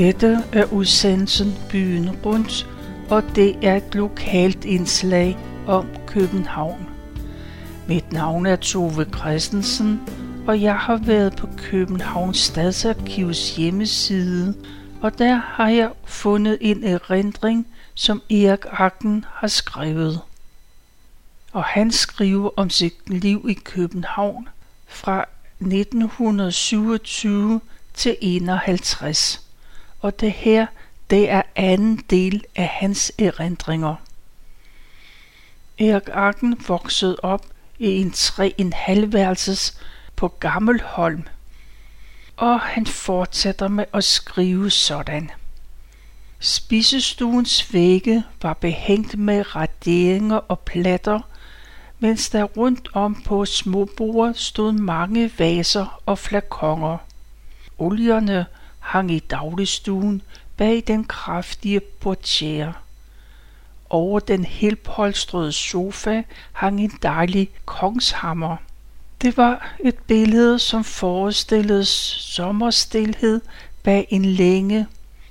Dette er udsendelsen Byen Rundt, og det er et lokalt indslag om København. Mit navn er Tove Christensen, og jeg har været på Københavns Stadsarkivs hjemmeside, og der har jeg fundet en erindring, som Erik Akken har skrevet. Og han skriver om sit liv i København fra 1927 til 51. Og det her, det er anden del af hans erindringer. Erik Arken voksede op i en 3,5 værelses på Gammelholm, og han fortsætter med at skrive sådan. Spisestuens vægge var behængt med raderinger og platter, mens der rundt om på småbordet stod mange vaser og flakonger. Olierne hang i dagligstuen bag den kraftige portiere. Over den helpolstrede sofa hang en dejlig kongshammer. Det var et billede, som forestillede sommerstilhed bag en længe,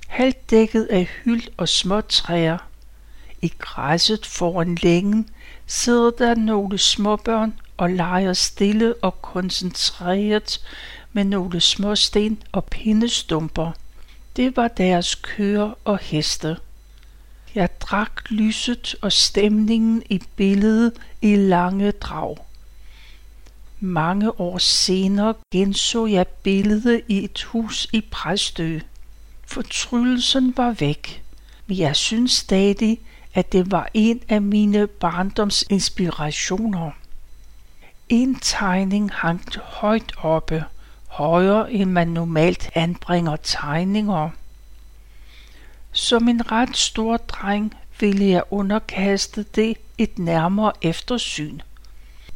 halvt dækket af hyld og små træer. I græsset foran længen sidder der nogle småbørn og leger stille og koncentreret med nogle små sten og pindestumper. Det var deres køer og heste. Jeg drak lyset og stemningen i billedet i lange drag. Mange år senere genså jeg billedet i et hus i Præstø. Fortryllelsen var væk, men jeg synes stadig, at det var en af mine barndoms inspirationer. En tegning hang højt oppe, højere end man normalt anbringer tegninger. Som en ret stor dreng ville jeg underkaste det et nærmere eftersyn.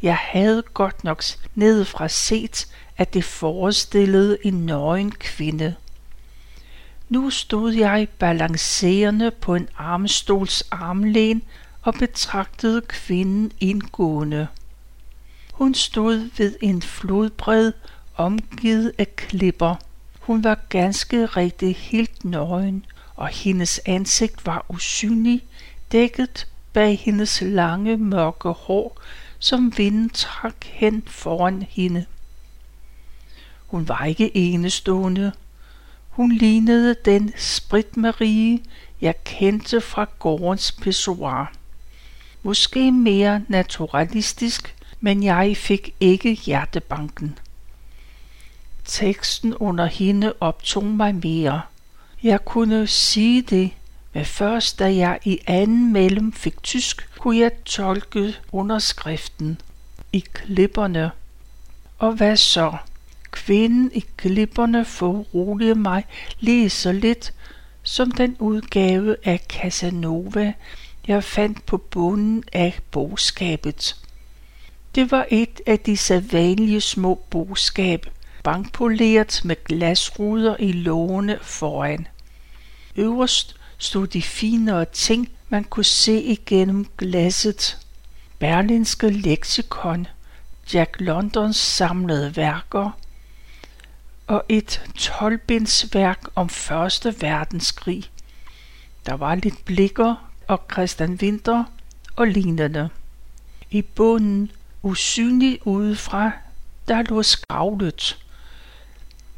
Jeg havde godt nok nedefra set, at det forestillede en nøgen kvinde. Nu stod jeg balancerende på en armstols armlæn og betragtede kvinden indgående. Hun stod ved en flodbred, omgivet af klipper. Hun var ganske rigtig helt nøgen, og hendes ansigt var usynlig, dækket bag hendes lange mørke hår, som vinden trak hen foran hende. Hun var ikke enestående. Hun lignede den spritmarie, jeg kendte fra gårdens pissoir. Måske mere naturalistisk, men jeg fik ikke hjertebanken. Teksten under hende optog mig mere. Jeg kunne sige det, men først da jeg i anden mellem fik tysk, kunne jeg tolke underskriften i klipperne. Og hvad så? Kvinden i klipperne foruroligede mig lige så lidt som den udgave af Casanova, jeg fandt på bunden af bogskabet. Det var et af de sædvanlige små bogskab, bankpoleret med glasruder i lågene foran. Øverst stod de finere ting, man kunne se igennem glasset. Berlinske leksikon, Jack Londons samlede værker og et tolvbindsværk om Første Verdenskrig. Der var lidt blikker og Christian Winter og lignende. I bunden, usynlig udefra, der lå skravlet.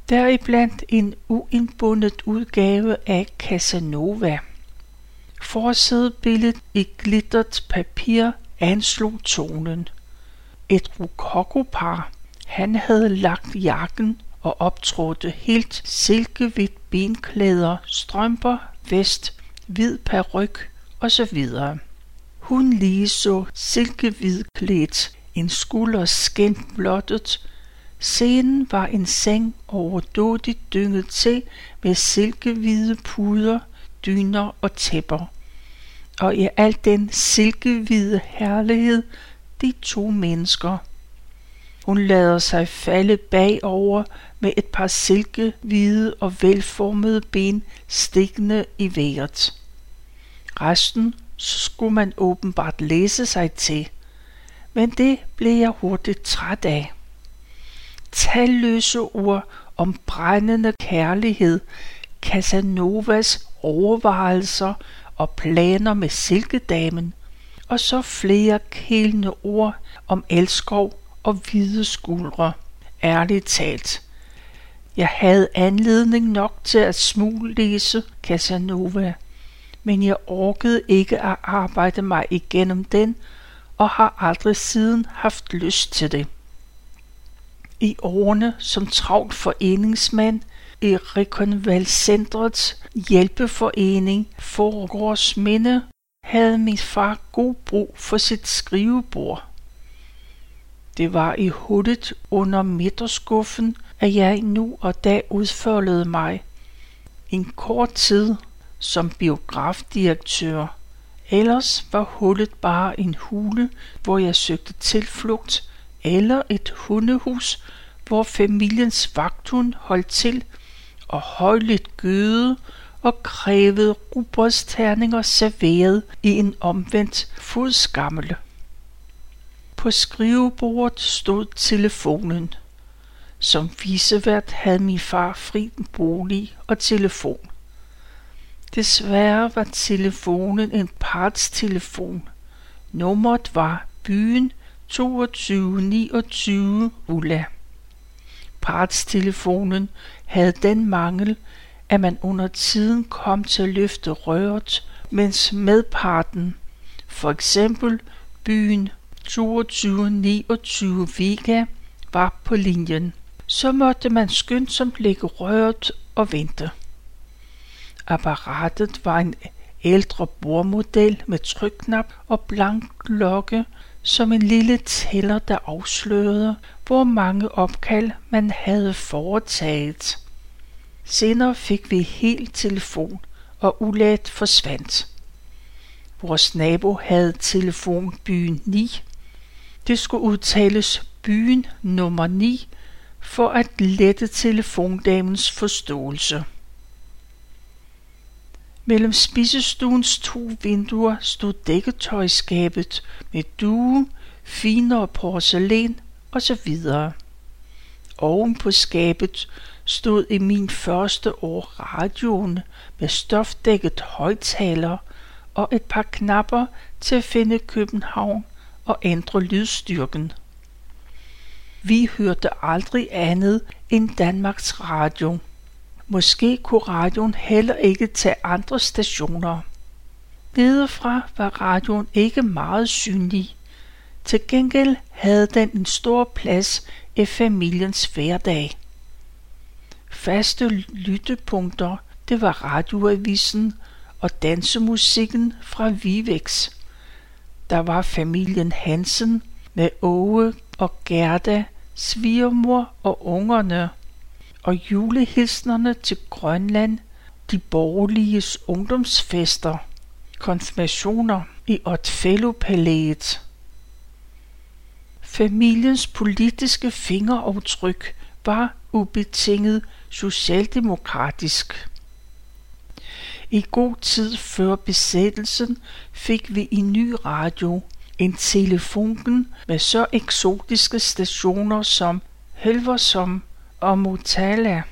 Deriblandt en uindbundet udgave af Casanova. Forsidebilledet i glittert papir anslog tonen. Et rokokopar. Han havde lagt jakken og optrådte helt silkehvidt benklæder, strømper, vest, hvid peruk og så videre. Hun lige så silkehvid klædt, en skulder skændt blottet. Scenen var en seng overdådigt dynget til med silkehvide puder, dyner og tæpper. Og i al den silkehvide herlighed, de to mennesker. Hun lader sig falde bagover med et par silkehvide og velformede ben stikkende i vejret. Resten skulle man åbenbart læse sig til, men det blev jeg hurtigt træt af. Talløse ord om brændende kærlighed Casanovas overvejelser og planer med Silkedamen, og så flere kælende ord om elskov og hvide skuldre. Ærligt talt. Jeg havde anledning nok til at smuglæse Casanova, men jeg orkede ikke at arbejde mig igennem den, og har aldrig siden haft lyst til det. I årene som travlt foreningsmand i Rekonvalcentrets hjælpeforening Foregårds Minde havde min far god brug for sit skrivebord. Det var i hullet under midterskuffen, at jeg nu og da udfoldede mig. En kort tid som biografdirektør. Ellers var hullet bare en hule, hvor jeg søgte tilflugt, eller et hundehus, hvor familiens vagthund holdt til og højligt gøde og krævede rugbrødsterninger serveret i en omvendt fodskammel. På skrivebordet stod telefonen. Som visevært havde min far fri bolig og telefon. Desværre var telefonen en partstelefon. Nummeret var byen 2229 Ulla. Partstelefonen havde den mangel, at man under tiden kom til at løfte røret, mens medparten, for eksempel byen 2229 Vega, var på linjen. Så måtte man skyndsomt lægge røret og vente. Apparatet var en ældre bordmodel med trykknap og blank lokke, som en lille tæller, der afslørede, hvor mange opkald man havde foretaget. Senere fik vi helt telefon, og ulat forsvandt. Vores nabo havde telefon byen 9. Det skulle udtales byen nummer 9 for at lette telefondamens forståelse. Mellem spisestuens to vinduer stod dækketøjskabet med due, finere porcelæn osv. Oven på skabet stod i min første år radioen med stofdækket højtaler og et par knapper til at finde København og ændre lydstyrken. Vi hørte aldrig andet end Danmarks Radio. Måske kunne radioen heller ikke tage andre stationer. Nedefra var radioen ikke meget synlig. Til gengæld havde den en stor plads i familiens hverdag. Faste lyttepunkter, det var radioavisen og dansemusikken fra Vivex. Der var familien Hansen med Åge og Gerda, svigermor og ungerne og julehilsnerne til Grønland, de borgerliges ungdomsfester, konfirmationer i Otfellopalæet. Familiens politiske fingeraftryk var ubetinget socialdemokratisk. I god tid før besættelsen fik vi en ny radio, en telefonken med så eksotiske stationer som Helversom og Motala.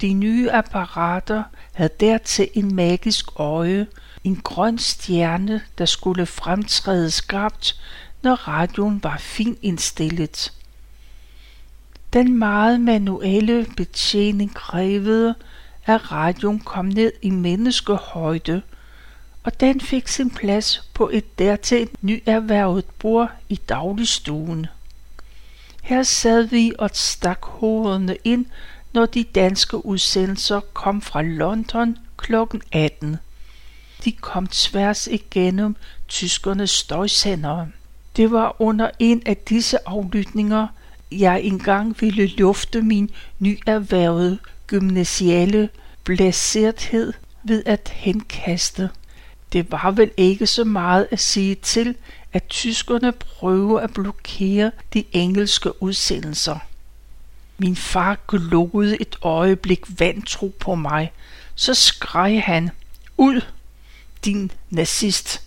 De nye apparater havde dertil en magisk øje, en grøn stjerne, der skulle fremtræde skarpt, når radioen var fint indstillet. Den meget manuelle betjening krævede, at radioen kom ned i menneskehøjde, og den fik sin plads på et dertil nyerhvervet bord i dagligstuen. Her sad vi og stak hovederne ind, når de danske udsendelser kom fra London kl. 18. De kom tværs igennem tyskernes støjsendere. Det var under en af disse aflytninger, jeg engang ville lufte min nyerhvervede gymnasiale blæserthed ved at henkaste. Det var vel ikke så meget at sige til, at tyskerne prøver at blokere de engelske udsendelser. Min far glodede et øjeblik vantro på mig. Så skreg han, ud, din nazist.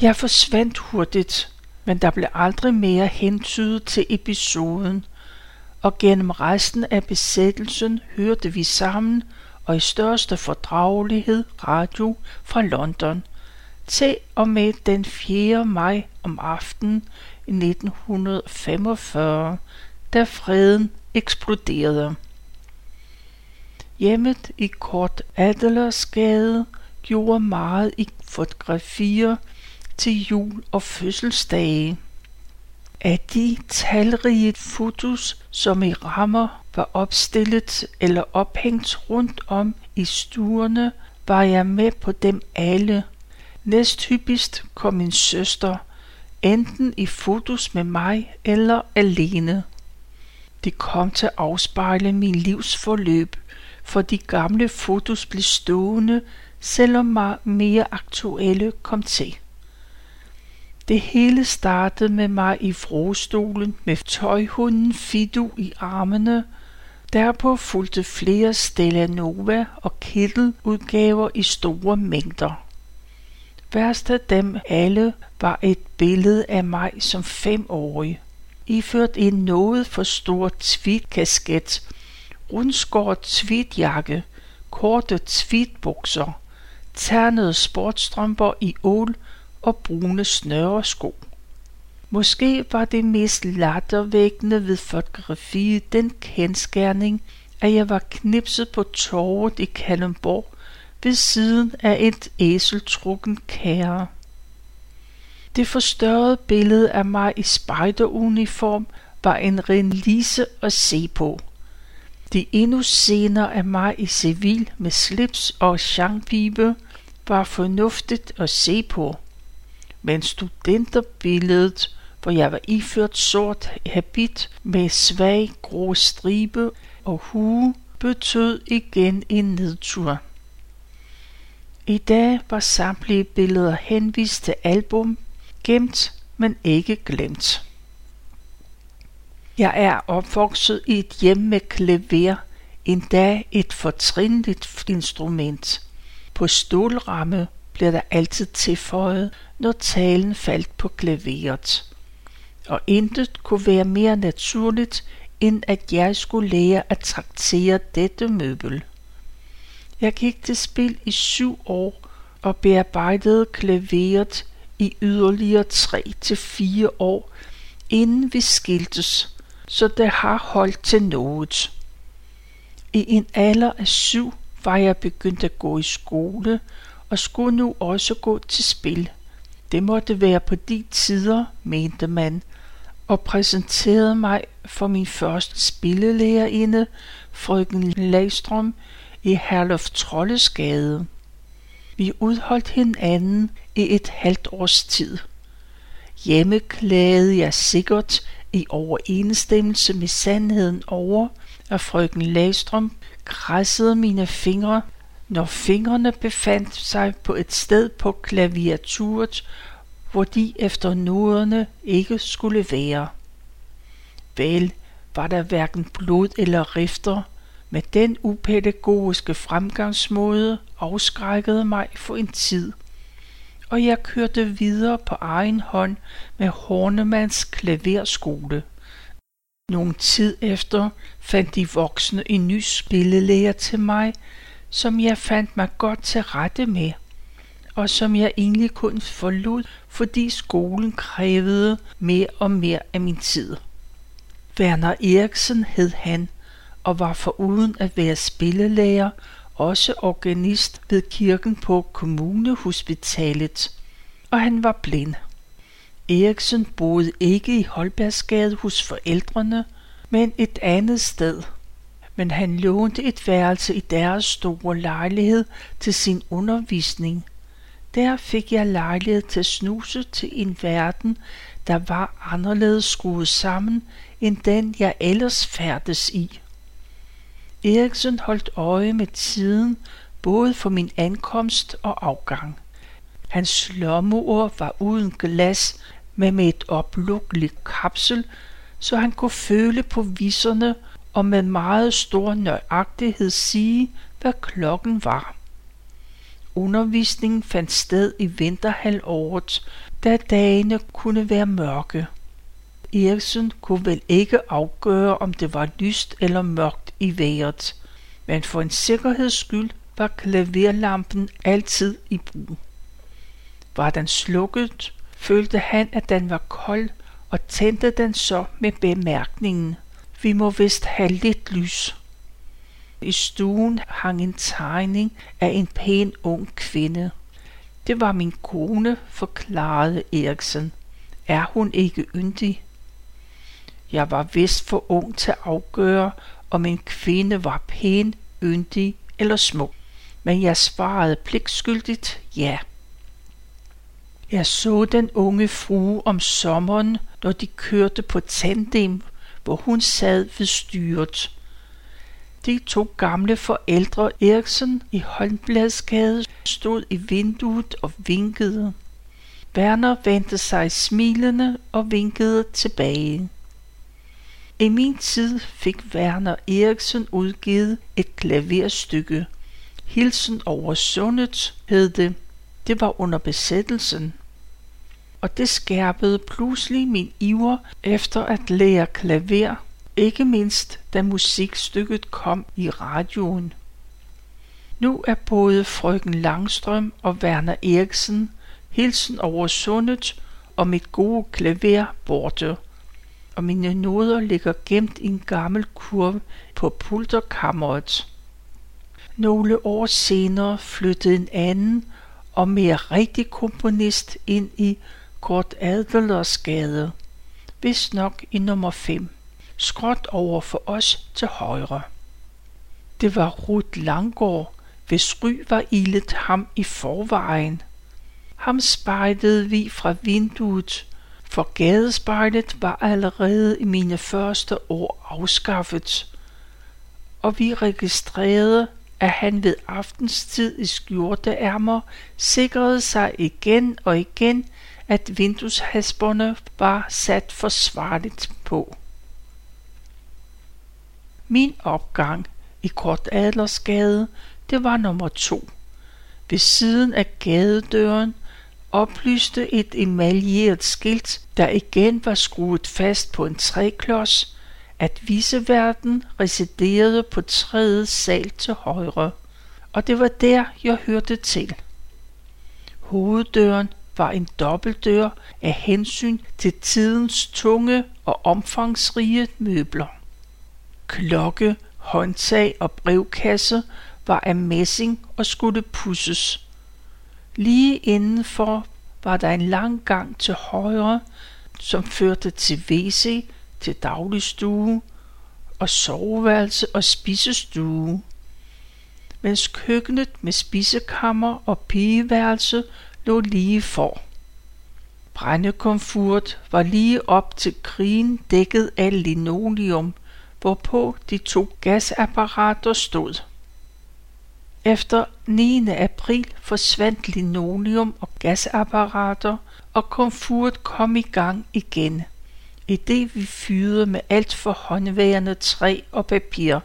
Jeg forsvandt hurtigt, men der blev aldrig mere hentydet til episoden, og gennem resten af besættelsen hørte vi sammen og i største fordragelighed radio fra London til og med den 4. maj om aftenen i 1945, da freden eksploderede. Hjemmet i Kort Adelersgade gjorde meget i fotografier til jul og fødselsdage. Af de talrige fotos, som i rammer var opstillet eller ophængt rundt om i stuerne, var jeg med på dem alle. Næsthyppigst kom min søster, enten i fotos med mig eller alene. De kom til at afspejle min livs forløb, for de gamle fotos blev stående, selvom mere aktuelle kom til. Det hele startede med mig i frostolen med tøjhunden Fidu i armene. Derpå fulgte flere Stella Nova og Kittel udgaver i store mængder. Værst af dem alle var et billede af mig som femårig. Iført en noget for stor tweedkasket, rundskåret tweedjakke, korte tweedbukser, ternede sportstrømper i ål og brune snøresko. Måske var det mest lattervækkende ved fotografiet den kendskærning, at jeg var knipset på torvet i Kalundborg ved siden af et æseltrukken kære. Det forstørrede billede af mig i spejderuniform var en ren lise at se på. De endnu senere af mig i civil med slips og changvibe var fornuftigt at se på men studenterbilledet, hvor jeg var iført sort habit med svag grå stribe og hue, betød igen en nedtur. I dag var samtlige billeder henvist til album, gemt, men ikke glemt. Jeg er opvokset i et hjem med klaver, endda et fortrinligt instrument. På stålramme blev der altid tilføjet, når talen faldt på klaveret. Og intet kunne være mere naturligt, end at jeg skulle lære at traktere dette møbel. Jeg gik til spil i syv år og bearbejdede klaveret i yderligere tre til fire år, inden vi skiltes, så det har holdt til noget. I en alder af syv var jeg begyndt at gå i skole og skulle nu også gå til spil. Det måtte være på de tider, mente man, og præsenterede mig for min første spillelærerinde, frøken Lagstrøm, i Herlof Trollesgade. Vi udholdt hinanden i et halvt års tid. Hjemme klagede jeg sikkert i overensstemmelse med sandheden over, at frøken Lagstrøm krassede mine fingre når fingrene befandt sig på et sted på klaviaturet, hvor de efter noderne ikke skulle være. Vel var der hverken blod eller rifter, men den upædagogiske fremgangsmåde afskrækkede mig for en tid, og jeg kørte videre på egen hånd med Hornemanns klaverskole. Nogle tid efter fandt de voksne en ny spillelærer til mig, som jeg fandt mig godt til rette med, og som jeg egentlig kun forlod, fordi skolen krævede mere og mere af min tid. Werner Eriksen hed han, og var foruden at være spillelærer, også organist ved kirken på kommunehospitalet, og han var blind. Eriksen boede ikke i Holbergsgade hos forældrene, men et andet sted – men han lånte et værelse i deres store lejlighed til sin undervisning. Der fik jeg lejlighed til at snuse til en verden, der var anderledes skruet sammen end den, jeg ellers færdes i. Eriksen holdt øje med tiden, både for min ankomst og afgang. Hans lommeord var uden glas, men med et oplukkeligt kapsel, så han kunne føle på viserne og med meget stor nøjagtighed sige, hvad klokken var. Undervisningen fandt sted i vinterhalvåret, da dagene kunne være mørke. Eriksen kunne vel ikke afgøre, om det var lyst eller mørkt i vejret. men for en sikkerheds skyld var klaverlampen altid i brug. Var den slukket, følte han, at den var kold, og tændte den så med bemærkningen, vi må vist have lidt lys. I stuen hang en tegning af en pæn ung kvinde. Det var min kone, forklarede Eriksen. Er hun ikke yndig? Jeg var vist for ung til at afgøre, om en kvinde var pæn, yndig eller smuk. Men jeg svarede pligtskyldigt ja. Jeg så den unge frue om sommeren, når de kørte på tandem, hvor hun sad ved styret. De to gamle forældre Eriksen i Holmbladsgade stod i vinduet og vinkede. Werner vendte sig smilende og vinkede tilbage. I min tid fik Werner Eriksen udgivet et klaverstykke. Hilsen over sundet hed det. Det var under besættelsen. Og det skærpede pludselig min iver efter at lære klaver, ikke mindst da musikstykket kom i radioen. Nu er både frøken Langstrøm og Werner Eriksen hilsen over sundet og mit gode klaver borte og mine noder ligger gemt i en gammel kurv på pulterkammeret. Nogle år senere flyttede en anden og mere rigtig komponist ind i Kort Adlersgade, vist nok i nummer 5, skråt over for os til højre. Det var Ruth Langgaard, hvis ry var ildet ham i forvejen. Ham spejlede vi fra vinduet for gadespejlet var allerede i mine første år afskaffet, og vi registrerede, at han ved aftenstid i skjorteærmer sikrede sig igen og igen, at vindueshasperne var sat forsvarligt på. Min opgang i Kort Adlersgade, det var nummer to. Ved siden af gadedøren oplyste et emaljeret skilt, der igen var skruet fast på en træklods, at viseverden residerede på tredje sal til højre, og det var der, jeg hørte til. Hoveddøren var en dobbeltdør af hensyn til tidens tunge og omfangsrige møbler. Klokke, håndtag og brevkasse var af messing og skulle pusses. Lige indenfor var der en lang gang til højre, som førte til WC, til dagligstue og soveværelse og spisestue, mens køkkenet med spisekammer og pigeværelse lå lige for. Brændekomfurt var lige op til krigen dækket af linoleum, hvorpå de to gasapparater stod. Efter 9. april forsvandt linoleum og gasapparater, og komfuret kom i gang igen. I det vi fyrede med alt for håndværende træ og papir,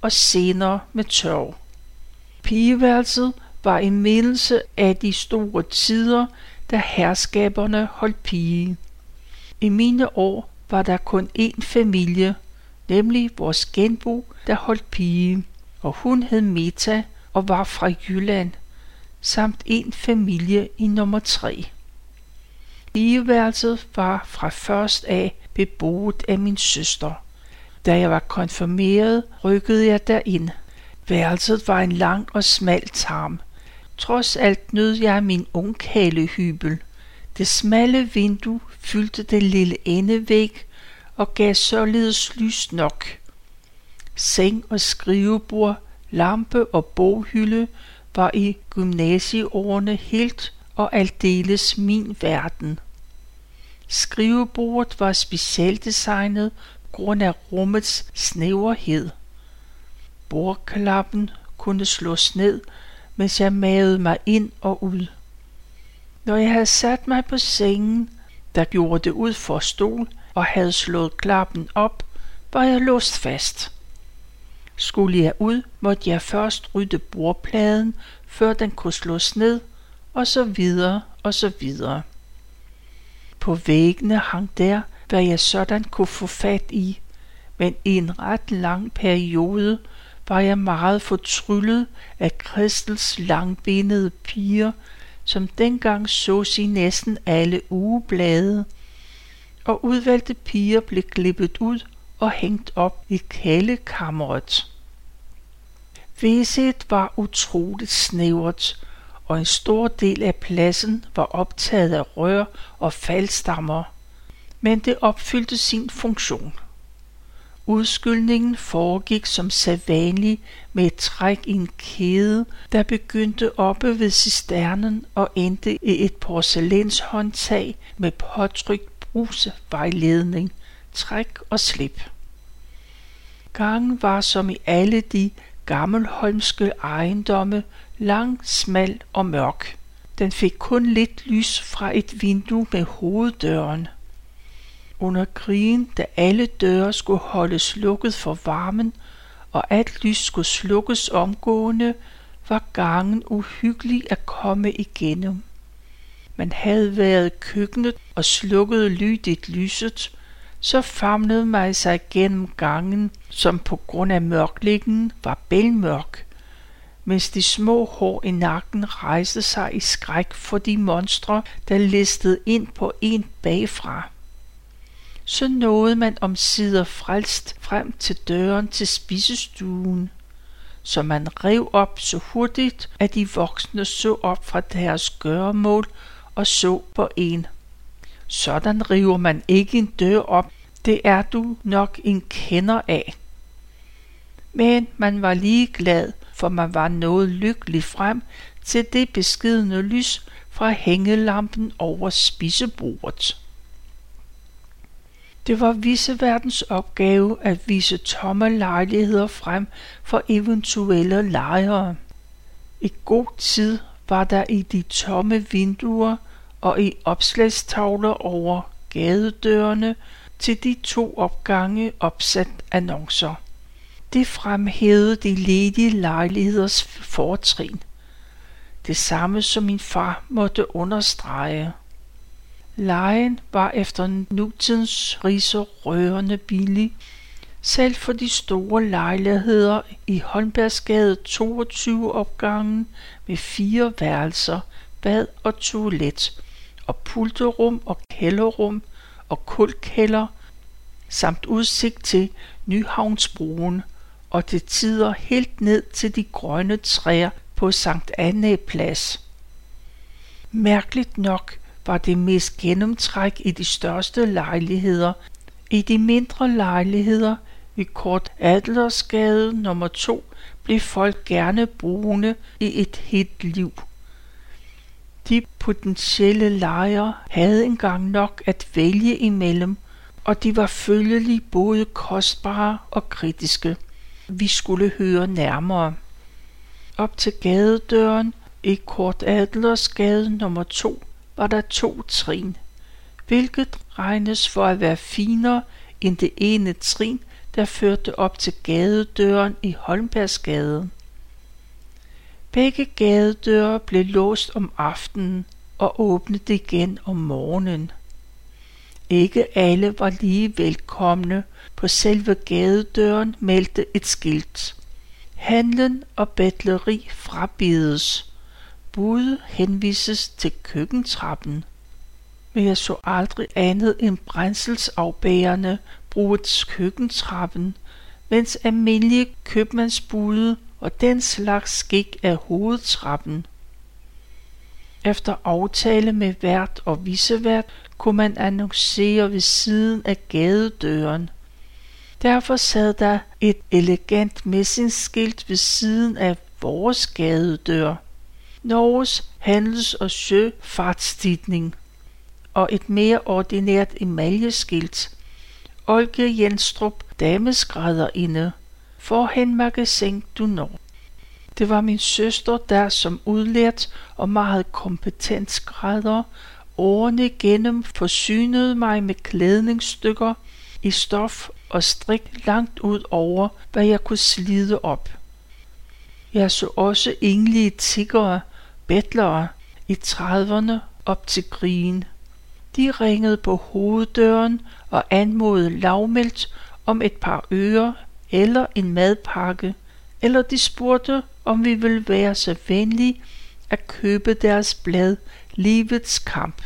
og senere med tørv. Pigeværelset var en mindelse af de store tider, da herskaberne holdt pige. I mine år var der kun én familie, nemlig vores genbo, der holdt pige, og hun hed Meta, og var fra Jylland, samt en familie i nummer 3. Ligeværelset var fra først af beboet af min søster. Da jeg var konfirmeret, rykkede jeg derind. Værelset var en lang og smal tarm. Trods alt nød jeg min ungkalehybel. Det smalle vindue fyldte det lille endevæg og gav således lys nok. Seng og skrivebord lampe og boghylde var i gymnasieårene helt og aldeles min verden. Skrivebordet var specialdesignet grund af rummets snæverhed. Bordklappen kunne slås ned, mens jeg mavede mig ind og ud. Når jeg havde sat mig på sengen, der gjorde det ud for stol og havde slået klappen op, var jeg låst fast. Skulle jeg ud, måtte jeg først rydde bordpladen, før den kunne slås ned, og så videre og så videre. På væggene hang der, hvad jeg sådan kunne få fat i, men i en ret lang periode var jeg meget fortryllet af Kristels langbenede piger, som dengang sås i næsten alle ugeblade, og udvalgte piger blev klippet ud og hængt op i kælekammeret. Viset var utroligt snævert, og en stor del af pladsen var optaget af rør og faldstammer, men det opfyldte sin funktion. Udskyldningen foregik som sædvanligt med et træk i en kæde, der begyndte oppe ved cisternen og endte i et porcelænshåndtag med påtrykt brusevejledning, træk og slip. Gangen var som i alle de gammelholmske ejendomme lang, smal og mørk. Den fik kun lidt lys fra et vindue med hoveddøren. Under krigen, da alle døre skulle holdes lukket for varmen, og alt lys skulle slukkes omgående, var gangen uhyggelig at komme igennem. Man havde været køkkenet og slukkede lydigt lyset, så famlede man sig gennem gangen, som på grund af mørklæggen var bælmørk, mens de små hår i nakken rejste sig i skræk for de monstre, der listede ind på en bagfra. Så nåede man om sider frelst frem til døren til spisestuen, som man rev op så hurtigt, at de voksne så op fra deres gøremål og så på en. Sådan river man ikke en dør op, det er du nok en kender af. Men man var lige glad, for man var noget lykkelig frem til det beskidende lys fra hængelampen over spisebordet. Det var viseverdens opgave at vise tomme lejligheder frem for eventuelle lejere. I god tid var der i de tomme vinduer og i opslagstavler over gadedørene til de to opgange opsat annoncer. Det fremhævede de ledige lejligheders fortrin. Det samme som min far måtte understrege. Lejen var efter nutidens riser rørende billig, selv for de store lejligheder i Holmbergsgade 22 opgangen med fire værelser, bad og toilet, og pulterum og kælderrum og kulkælder, samt udsigt til Nyhavnsbroen og til tider helt ned til de grønne træer på Sankt Anne Plads. Mærkeligt nok var det mest gennemtræk i de største lejligheder. I de mindre lejligheder i Kort Adlersgade nummer 2 blev folk gerne brune i et helt liv. De potentielle lejere havde engang nok at vælge imellem, og de var følgelig både kostbare og kritiske. Vi skulle høre nærmere. Op til gadedøren i Kort Adlersgade nummer 2 var der to trin, hvilket regnes for at være finere end det ene trin, der førte op til gadedøren i Holmbergsgade. Begge gadedøre blev låst om aftenen og åbnet igen om morgenen. Ikke alle var lige velkomne. På selve gadedøren meldte et skilt. Handlen og betleri frabides. Bud henvises til køkkentrappen. Men jeg så aldrig andet end brændselsafbærende bruges køkkentrappen, mens almindelige købmandsbude og den slags skik af hovedtrappen. Efter aftale med vært og visevært kunne man annoncere ved siden af gadedøren. Derfor sad der et elegant messingskilt ved siden af vores gadedør. Norges handels- og søfartstidning og et mere ordinært emaljeskilt. Olge Jenstrup, dameskrædderinde, forhen magasin du når. Det var min søster, der som udlært og meget kompetent skrædder årene gennem forsynede mig med klædningsstykker i stof og strik langt ud over, hvad jeg kunne slide op. Jeg så også enlige tiggere, bettlere i trediverne op til krigen. De ringede på hoveddøren og anmodede lavmældt om et par ører eller en madpakke eller de spurgte, om vi ville være så venlige at købe deres blad Livets Kamp.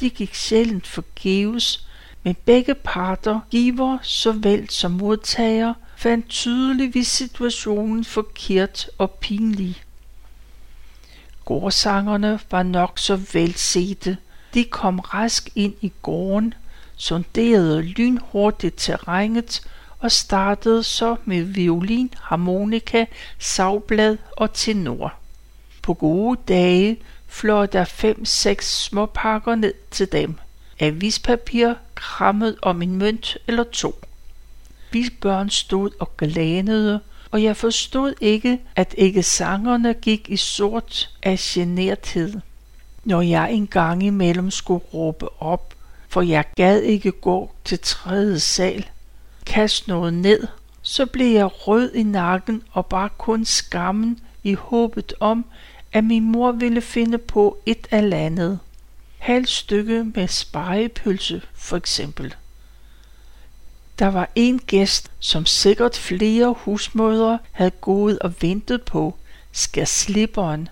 De gik sjældent forgæves, men begge parter, giver såvel som modtager, fandt tydeligvis situationen forkert og pinlig. Gårdsangerne var nok så velsete. De kom rask ind i gården, sonderede lynhurtigt terrænet og startede så med violin, harmonika, savblad og tenor. På gode dage fløj der fem-seks små pakker ned til dem. Avispapir krammet om en mønt eller to. Vi børn stod og glanede, og jeg forstod ikke, at ikke sangerne gik i sort af generthed. Når jeg en gang imellem skulle råbe op, for jeg gad ikke gå til tredje sal, kaste noget ned, så blev jeg rød i nakken og bare kun skammen i håbet om, at min mor ville finde på et eller andet. Halv stykke med spejepølse for eksempel. Der var en gæst, som sikkert flere husmødre havde gået og ventet på, skal slipperen.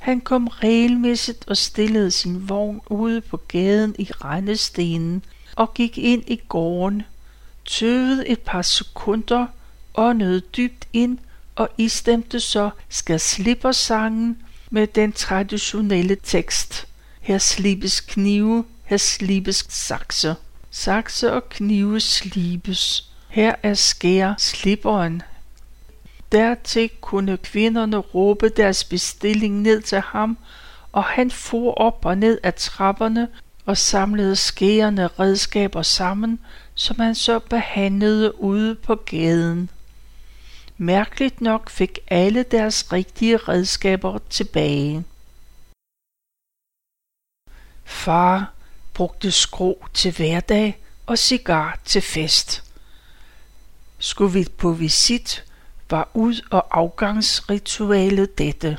Han kom regelmæssigt og stillede sin vogn ude på gaden i regnestenen og gik ind i gården, tøvede et par sekunder, åndede dybt ind og istemte så skal slipper sangen med den traditionelle tekst. Her slibes knive, her slibes sakse. Sakse og knive slibes. Her er skær slipperen. Dertil kunne kvinderne råbe deres bestilling ned til ham, og han for op og ned ad trapperne og samlede skærende redskaber sammen, som han så behandlede ude på gaden. Mærkeligt nok fik alle deres rigtige redskaber tilbage. Far brugte skrå til hverdag og cigar til fest. Skulle vi på visit, var ud- og afgangsritualet dette.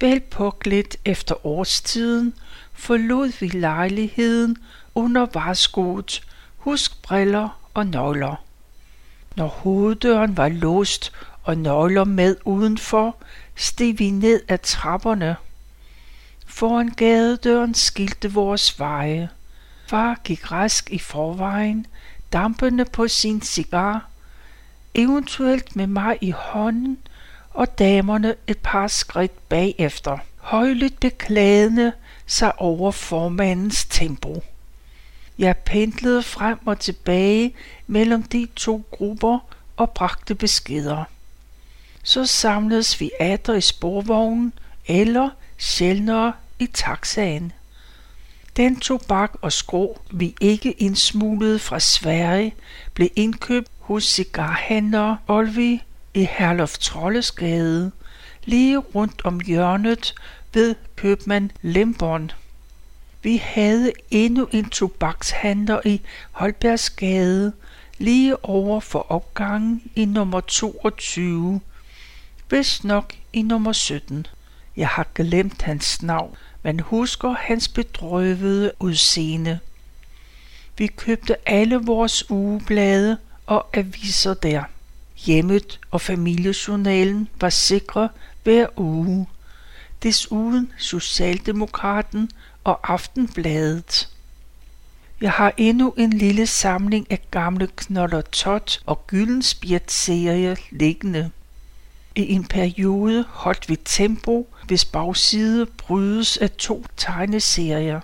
Vel påklædt efter årstiden forlod vi lejligheden under varskoet, husk briller og nøgler. Når hoveddøren var låst og nøgler med udenfor, steg vi ned ad trapperne. Foran gadedøren skilte vores veje. Far gik rask i forvejen, dampende på sin cigar, eventuelt med mig i hånden, og damerne et par skridt bagefter, højligt beklagende sig over formandens tempo. Jeg pendlede frem og tilbage mellem de to grupper og bragte beskeder. Så samledes vi atter i sporvognen eller sjældnere i taxaen. Den tobak og skrå, vi ikke indsmuglede fra Sverige, blev indkøbt hos cigarhandler Olvi i Herlof Trollesgade, lige rundt om hjørnet ved købmand Lemborn. Vi havde endnu en tobakshandler i Holbergsgade, lige over for opgangen i nummer 22, vist nok i nummer 17. Jeg har glemt hans navn, men husker hans bedrøvede udseende. Vi købte alle vores ugeblade og aviser der. Hjemmet og familiejournalen var sikre hver uge. Desuden Socialdemokraten og Aftenbladet. Jeg har endnu en lille samling af gamle Knoller Tot og Gyldenspjert serier liggende. I en periode holdt vi tempo, hvis bagside brydes af to tegneserier,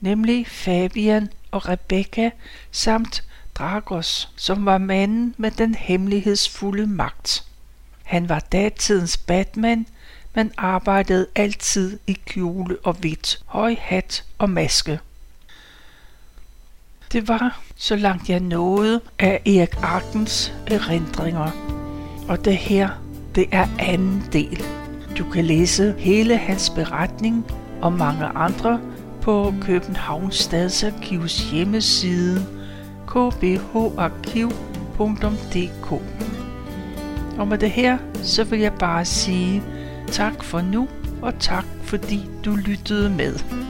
nemlig Fabian og Rebecca samt Dragos, som var manden med den hemmelighedsfulde magt. Han var datidens Batman, men arbejdede altid i kjole og hvidt, høj hat og maske. Det var, så langt jeg nåede, af Erik Arkens erindringer. Og det her, det er anden del. Du kan læse hele hans beretning og mange andre på Københavns Stadsarkivs hjemmeside kbharkiv.dk Og med det her, så vil jeg bare sige tak for nu, og tak fordi du lyttede med.